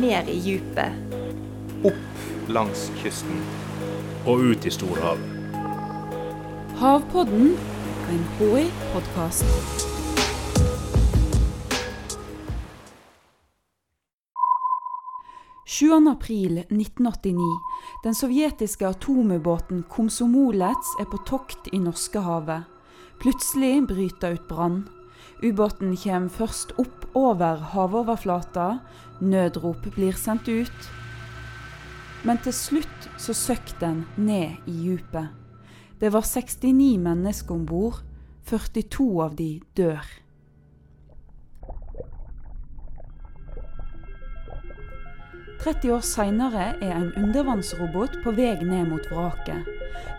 ned i djupet. Opp langs kysten. Og ut i storhavet. Havpodden, en HI-podkast. april 1989. Den sovjetiske atomubåten Komsomolets er på tokt i Norskehavet. Plutselig bryter ut brann. Ubåten kommer først opp over havoverflata. Nødrop blir sendt ut. Men til slutt så søkk den ned i djupet. Det var 69 mennesker om bord. 42 av de dør. 30 år seinere er en undervannsrobot på vei ned mot vraket.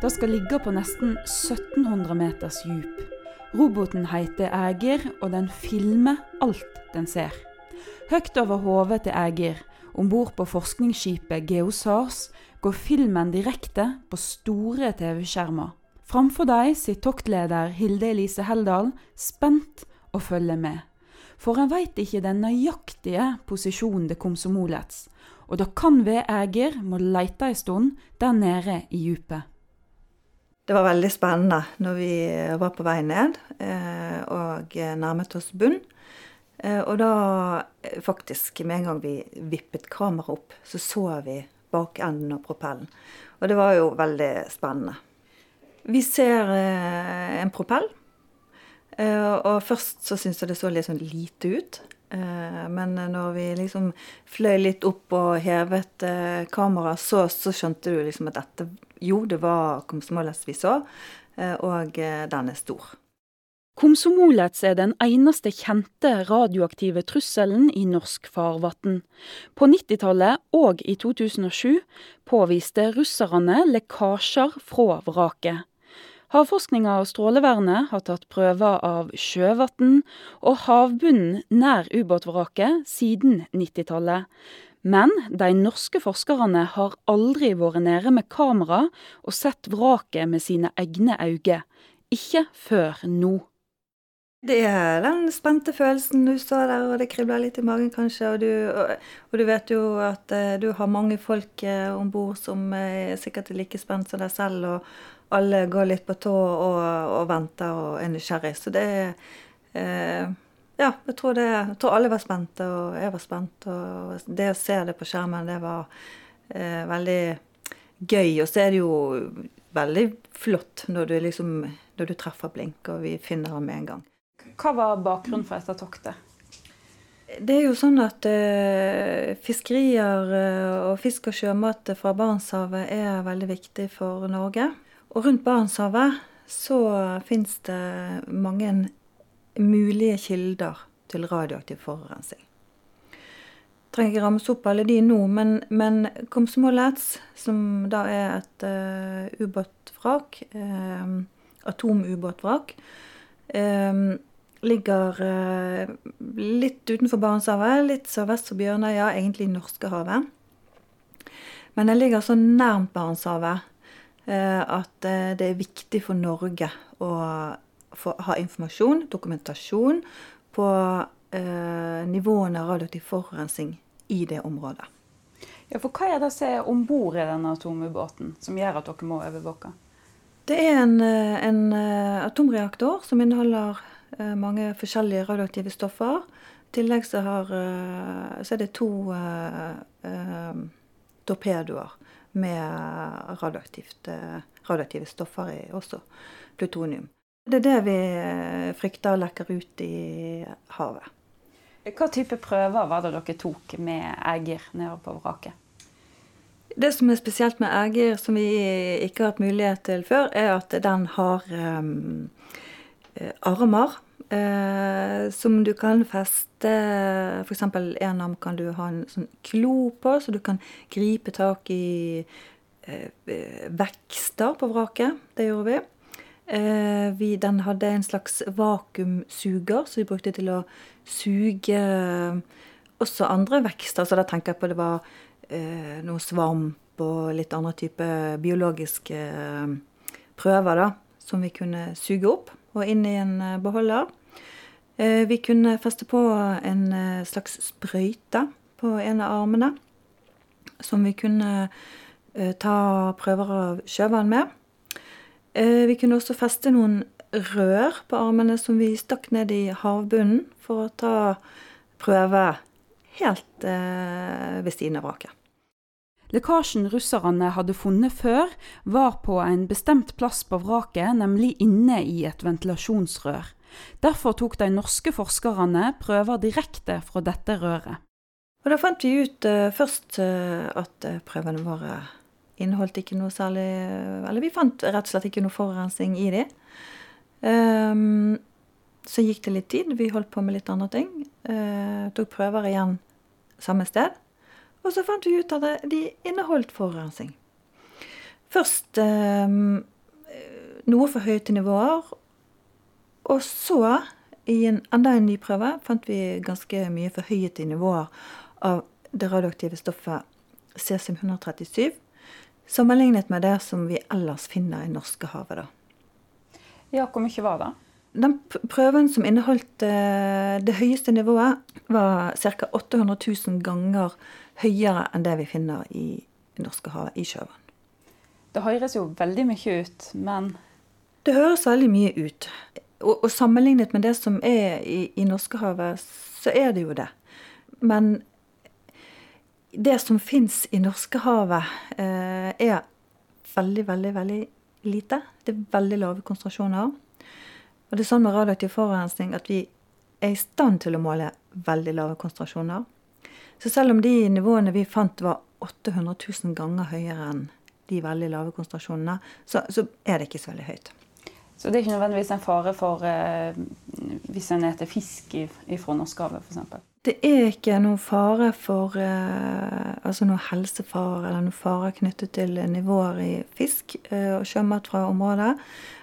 Det skal ligge på nesten 1700 meters dyp. Roboten heter Ægir, og den filmer alt den ser. Høyt over hodet til Ægir, om bord på forskningsskipet Geosars, går filmen direkte på store TV-skjermer. Framfor dem sitter toktleder Hilde Elise Heldal spent og følger med. For en veit ikke den nøyaktige posisjonen det kom som Olets, og det kan være Ægir må leite ei stund der nede i djupet. Det var veldig spennende når vi var på vei ned eh, og nærmet oss bunn. Eh, og da, eh, faktisk, med en gang vi vippet kameraet opp, så så vi bakenden og propellen. Og det var jo veldig spennende. Vi ser en propell. Og først så syns jeg det så litt sånn lite ut. Eh, men når vi liksom fløy litt opp og hevet eh, kameraet, så, så, skjønte du liksom at dette Jo, det var Komsomolets vi så, eh, og den er stor. Komsomolets er den eneste kjente radioaktive trusselen i norsk farvann. På 90-tallet og i 2007 påviste russerne lekkasjer fra vraket. Havforskninga og Strålevernet har tatt prøver av sjøvann og havbunnen nær ubåtvraket siden 90-tallet. Men de norske forskerne har aldri vært nede med kamera og sett vraket med sine egne øyne. Ikke før nå. Det er den spente følelsen du står der, og det kribler litt i magen kanskje. Og du, og, du vet jo at uh, du har mange folk uh, om bord som uh, sikkert er like spent som deg selv. Og, alle går litt på tå og, og venter og er nysgjerrig. Så det er eh, Ja, jeg tror, det, jeg tror, alle var spente, og jeg var spent. Og det å se det på skjermen, det var eh, veldig gøy. Og så er det jo veldig flott når du liksom når du treffer blink, og vi finner ham med en gang. Hva var bakgrunnen for dette toktet? Det er jo sånn at eh, fiskerier uh, og fisk og sjømat fra Barentshavet er veldig viktig for Norge. Og rundt Barentshavet så fins det mange mulige kilder til radioaktiv forurensning. Jeg trenger ikke ramse opp alle de nå, men, men Komsomolets, som da er et uh, ubåtvrak, uh, atomubåtvrak, uh, ligger uh, litt utenfor Barentshavet, litt sørvest for Bjørnøya, egentlig i Norskehavet. Men den ligger så nærmt Barentshavet at eh, det er viktig for Norge å ha informasjon, dokumentasjon, på eh, nivåene av radioaktiv forurensning i det området. Ja, for Hva er det som er om bord i denne atomubåten som gjør at dere må overvåke? Det er en, en atomreaktor som inneholder mange forskjellige radioaktive stoffer. I tillegg så, har, så er det to eh, torpedoer med eh, radioaktive stoffer i også plutonium. Det er det vi eh, frykter lekker ut i havet. Hva type prøver var det dere tok med Ægir nede på vraket? Det som er spesielt med Ægir, som vi ikke har hatt mulighet til før, er at den har um, armer eh, som du kan feste F.eks. en arm kan du ha en sånn klo på, så du kan gripe tak i eh, vekster på vraket. Det gjorde vi. Eh, vi. Den hadde en slags vakuumsuger som vi brukte til å suge også andre vekster. Så da tenker jeg på det var eh, noe svamp og litt andre typer biologiske eh, prøver da, som vi kunne suge opp og inn i en beholder. Eh, vi kunne feste på en eh, slags sprøyte på en av armene. Som vi kunne eh, ta prøver av sjøvann med. Eh, vi kunne også feste noen rør på armene som vi stakk ned i havbunnen for å ta prøve helt eh, ved siden av vraket. Lekkasjen russerne hadde funnet før, var på en bestemt plass på vraket, nemlig inne i et ventilasjonsrør. Derfor tok de norske forskerne prøver direkte fra dette røret. Og Da fant vi ut uh, først uh, at uh, prøvene våre inneholdt ikke noe særlig Eller vi fant rett og slett ikke noe forurensning i dem. Um, så gikk det litt tid. Vi holdt på med litt andre ting. tok prøver igjen samme sted. Og så fant vi ut at de inneholdt forurensning. Først eh, noe for høye nivåer. Og så, i en, enda en ny prøve, fant vi ganske mye forhøyede nivåer av det radioaktive stoffet cesium-137. Sammenlignet med det som vi ellers finner i Norskehavet. havet. Ja, hvor mye var det? Den prøven som inneholdt eh, det høyeste nivået, var ca. 800 000 ganger høyere enn det vi finner i Norskehavet, i sjøvann. Det høres jo veldig mye ut, men Det høres veldig mye ut. Og, og sammenlignet med det som er i, i Norskehavet, så er det jo det. Men det som fins i Norskehavet, eh, er veldig, veldig, veldig lite. Det er veldig lave konsentrasjoner. Og det er sånn med radioaktiv forurensning at vi er i stand til å måle veldig lave konsentrasjoner. Så selv om de nivåene vi fant var 800 000 ganger høyere enn de veldig lave konsentrasjonene, så, så er det ikke så veldig høyt. Så det er ikke nødvendigvis en fare for eh, hvis en spiser fisk fra Norskehavet f.eks.? Det er ikke noen fare for eh, altså noen helsefare eller noen fare knyttet til nivåer i fisk eh, og sjømat fra området.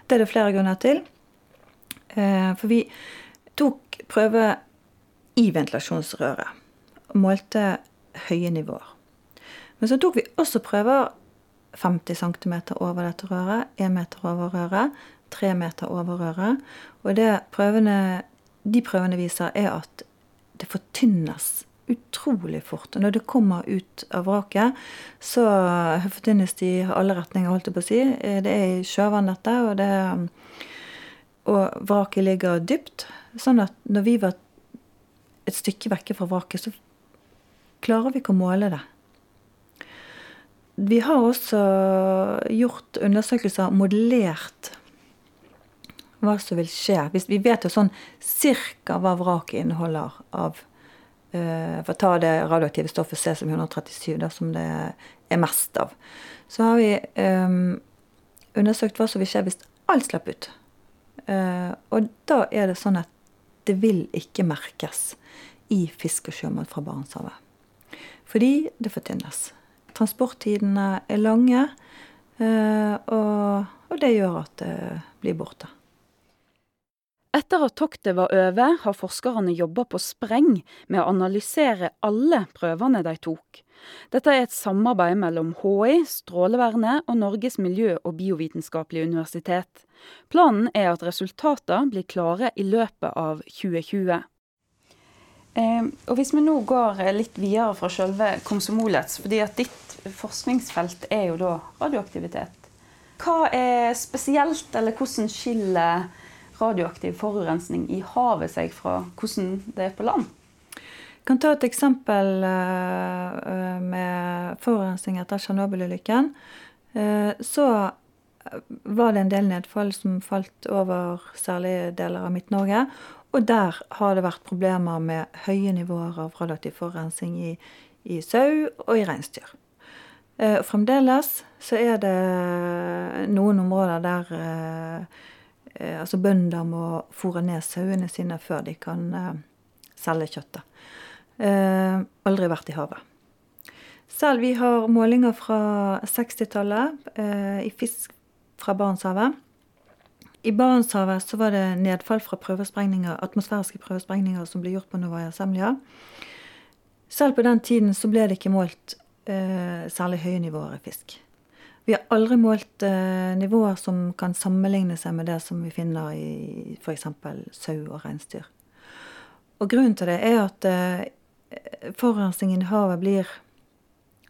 Det er det flere grunner til. Eh, for vi tok prøve i ventilasjonsrøret og målte høye nivåer. Men så tok vi også prøver 50 cm over dette røret, 1 meter over røret, 3 meter over røret. Og det prøvene, de prøvene viser, er at det fortynnes utrolig fort. Og når det kommer ut av vraket, så fortynnes de i alle retninger, holdt jeg på å si. Det er i sjøvann, dette, og, det, og vraket ligger dypt. Sånn at når vi var et stykke vekke fra vraket, så klarer vi ikke å måle det. Vi har også gjort undersøkelser, modellert hva som vil skje. Vi vet jo sånn cirka hva vraket inneholder av uh, For å ta det radioaktive stoffet cesium-137, det som det er mest av. Så har vi um, undersøkt hva som vil skje hvis alt slipper ut. Uh, og da er det sånn at det vil ikke merkes i fisk og sjømat fra Barentshavet. Fordi det fortynnes. Transporttidene er lange, eh, og det gjør at det blir borte. Etter at toktet var over, har forskerne jobba på spreng med å analysere alle prøvene de tok. Dette er et samarbeid mellom HI, Strålevernet og Norges miljø- og biovitenskapelige universitet. Planen er at resultatene blir klare i løpet av 2020. Eh, og Hvis vi nå går litt videre fra selve Komsomolets, fordi at ditt forskningsfelt er jo da radioaktivitet. Hva er spesielt, eller hvordan skiller radioaktiv forurensning i havet seg fra hvordan det er på land? Jeg kan ta et eksempel uh, med forurensning etter Tsjernobyl-ulykken. Så var det en del nedfall som falt over særlig deler av Midt-Norge. Og der har det vært problemer med høye nivåer av relativ forurensning i, i sau og i reinsdyr. Eh, fremdeles så er det noen områder der eh, eh, altså bønder må fòre ned sauene sine før de kan eh, selge kjøttet. Eh, aldri vært i havet. Selv vi har målinger fra 60-tallet eh, i fisk fra Barentshavet. I Barentshavet så var det nedfall fra prøvesprengninger, atmosfæriske prøvesprengninger som ble gjort på Novaja Semlja. Selv på den tiden så ble det ikke målt eh, særlig høye nivåer i fisk. Vi har aldri målt eh, nivåer som kan sammenligne seg med det som vi finner i f.eks. sau og reinsdyr. Og grunnen til det er at eh, forurensningen i havet blir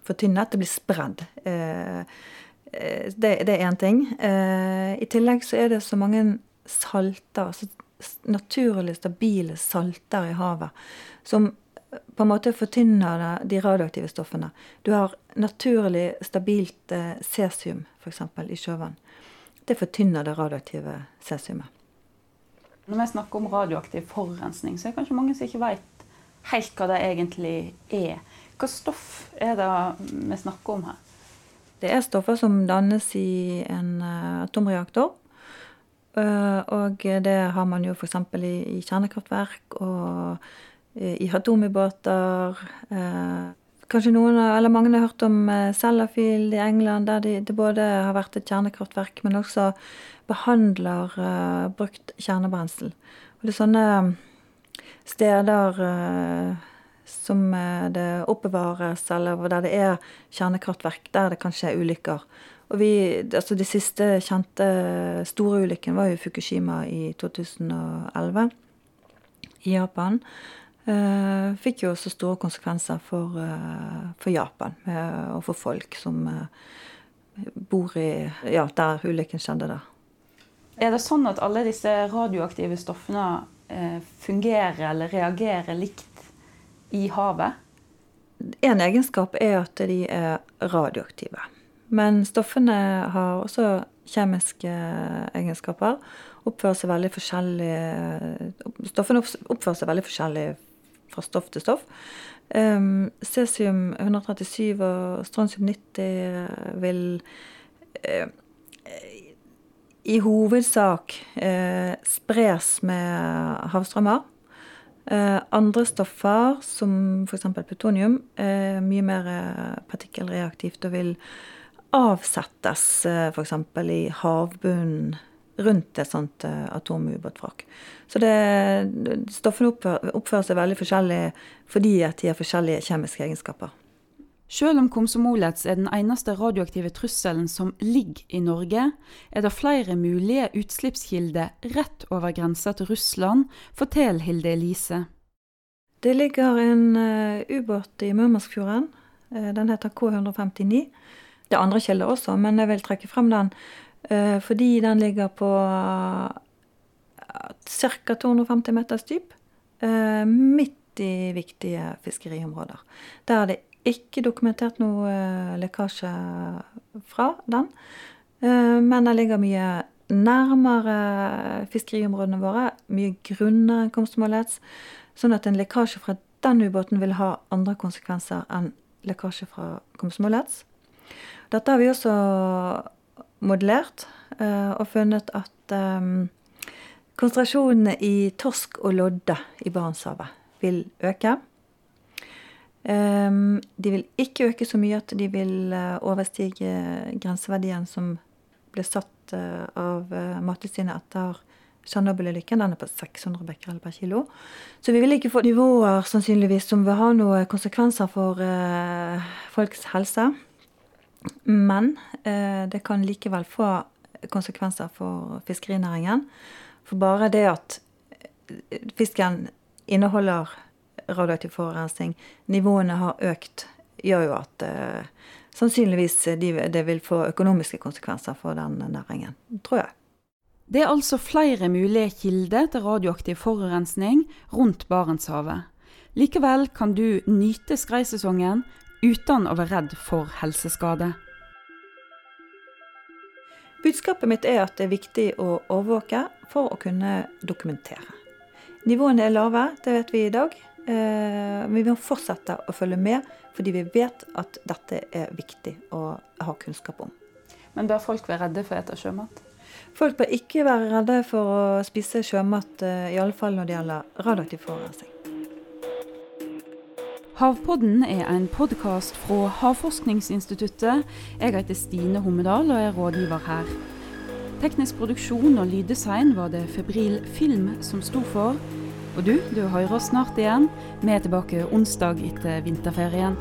fortynnet, det blir spredd. Eh, det, det er én ting. Eh, I tillegg så er det så mange salter, altså naturlig stabile salter i havet, som på en måte fortynner de radioaktive stoffene. Du har naturlig stabilt cesium, f.eks., i sjøvann. Det fortynner det radioaktive cesiumet. Når vi snakker om radioaktiv forurensning, så er det kanskje mange som ikke vet helt hva det egentlig er. Hva stoff er det vi snakker om her? Det er stoffer som dannes i en uh, atomreaktor. Uh, og det har man jo f.eks. I, i kjernekraftverk og i atomubåter. kanskje noen, eller mange har hørt om Sellafield i England, der det de både har vært et kjernekraftverk, men også behandler brukt kjernebrensel. Og det er sånne steder som eh, det oppbevares, eller der det er kjernekraftverk, der det kan skje ulykker. Og vi, altså De siste kjente store ulykken var jo Fukushima i 2011 i Japan. Uh, fikk jo også store konsekvenser for, uh, for Japan uh, og for folk som bor i Ja, der ulykken skjedde, da. Er det sånn at alle disse radioaktive stoffene fungerer eller reagerer likt i havet? En egenskap er at de er radioaktive. Men stoffene har også kjemiske egenskaper. Oppfører seg veldig forskjellig Stoffene oppfører seg veldig forskjellig fra stoff til stoff. Um, cesium 137 og strontium 90 vil uh, i hovedsak uh, spres med havstrømmer. Eh, andre stoffer, som f.eks. plutonium, er mye mer eh, partikkelreaktivt og vil avsettes eh, f.eks. i havbunnen rundt et sånt atomubåtvrak. Så det, stoffene oppfører, seg veldig forskjellig fordi at de har forskjellige kjemiske egenskaper. Selv om komsomolets er den eneste radioaktive trusselen som ligger i Norge, er det flere mulige utslippskilder rett over grensa til Russland, forteller Hilde Elise. Det ligger en uh, ubåt i Murmanskfjorden. Uh, den heter K159. Det er andre kilder også, men jeg vil trekke frem den uh, fordi den ligger på ca. 250 meters dyp. midt i viktige fiskeriområder. Der er det ikke dokumentert noe uh, lekkasje fra den. Uh, men den ligger mye nærmere fiskeriområdene våre, mye grunnere enn Komsomolets. Sånn at en lekkasje fra den ubåten vil ha andre konsekvenser enn lekkasje fra Komsomolets. Dette har vi også modellert uh, og funnet at konsentrasjonene i torsk og lodde i Barentshavet vil øke. Um, de vil ikke øke så mye at de vil uh, overstige grenseverdien som ble satt uh, av uh, Mattilsynet etter Tsjernobyl-ulykken. Den er på 600 becquerel per kilo. Så vi vil ikke få nivåer sannsynligvis som vil ha noen konsekvenser for folks helse. Men det kan likevel få konsekvenser for fiskerinæringen. For bare det at fisken inneholder radioaktiv forurensning, nivåene har økt, gjør jo at eh, sannsynligvis de, det vil få økonomiske konsekvenser for den næringen, tror jeg. Det er altså flere mulige kilder til radioaktiv forurensning rundt Barentshavet. Likevel kan du nyte skreisesongen uten å være redd for helseskade. Budskapet mitt er at det er viktig å overvåke for å kunne dokumentere. Nivåene er lave, det vet vi i dag. Eh, vi må fortsette å følge med, fordi vi vet at dette er viktig å ha kunnskap om. Men bør folk være redde for å spise sjømat? Folk bør ikke være redde for å spise sjømat, eh, i alle fall når det gjelder radioaktiv forurensning. Havpodden er en podkast fra Havforskningsinstituttet. Jeg heter Stine Hommedal og er rådgiver her. Teknisk produksjon og lyddesign var det Febril Film som sto for. Og du, du hører oss snart igjen. Vi er tilbake onsdag etter vinterferien.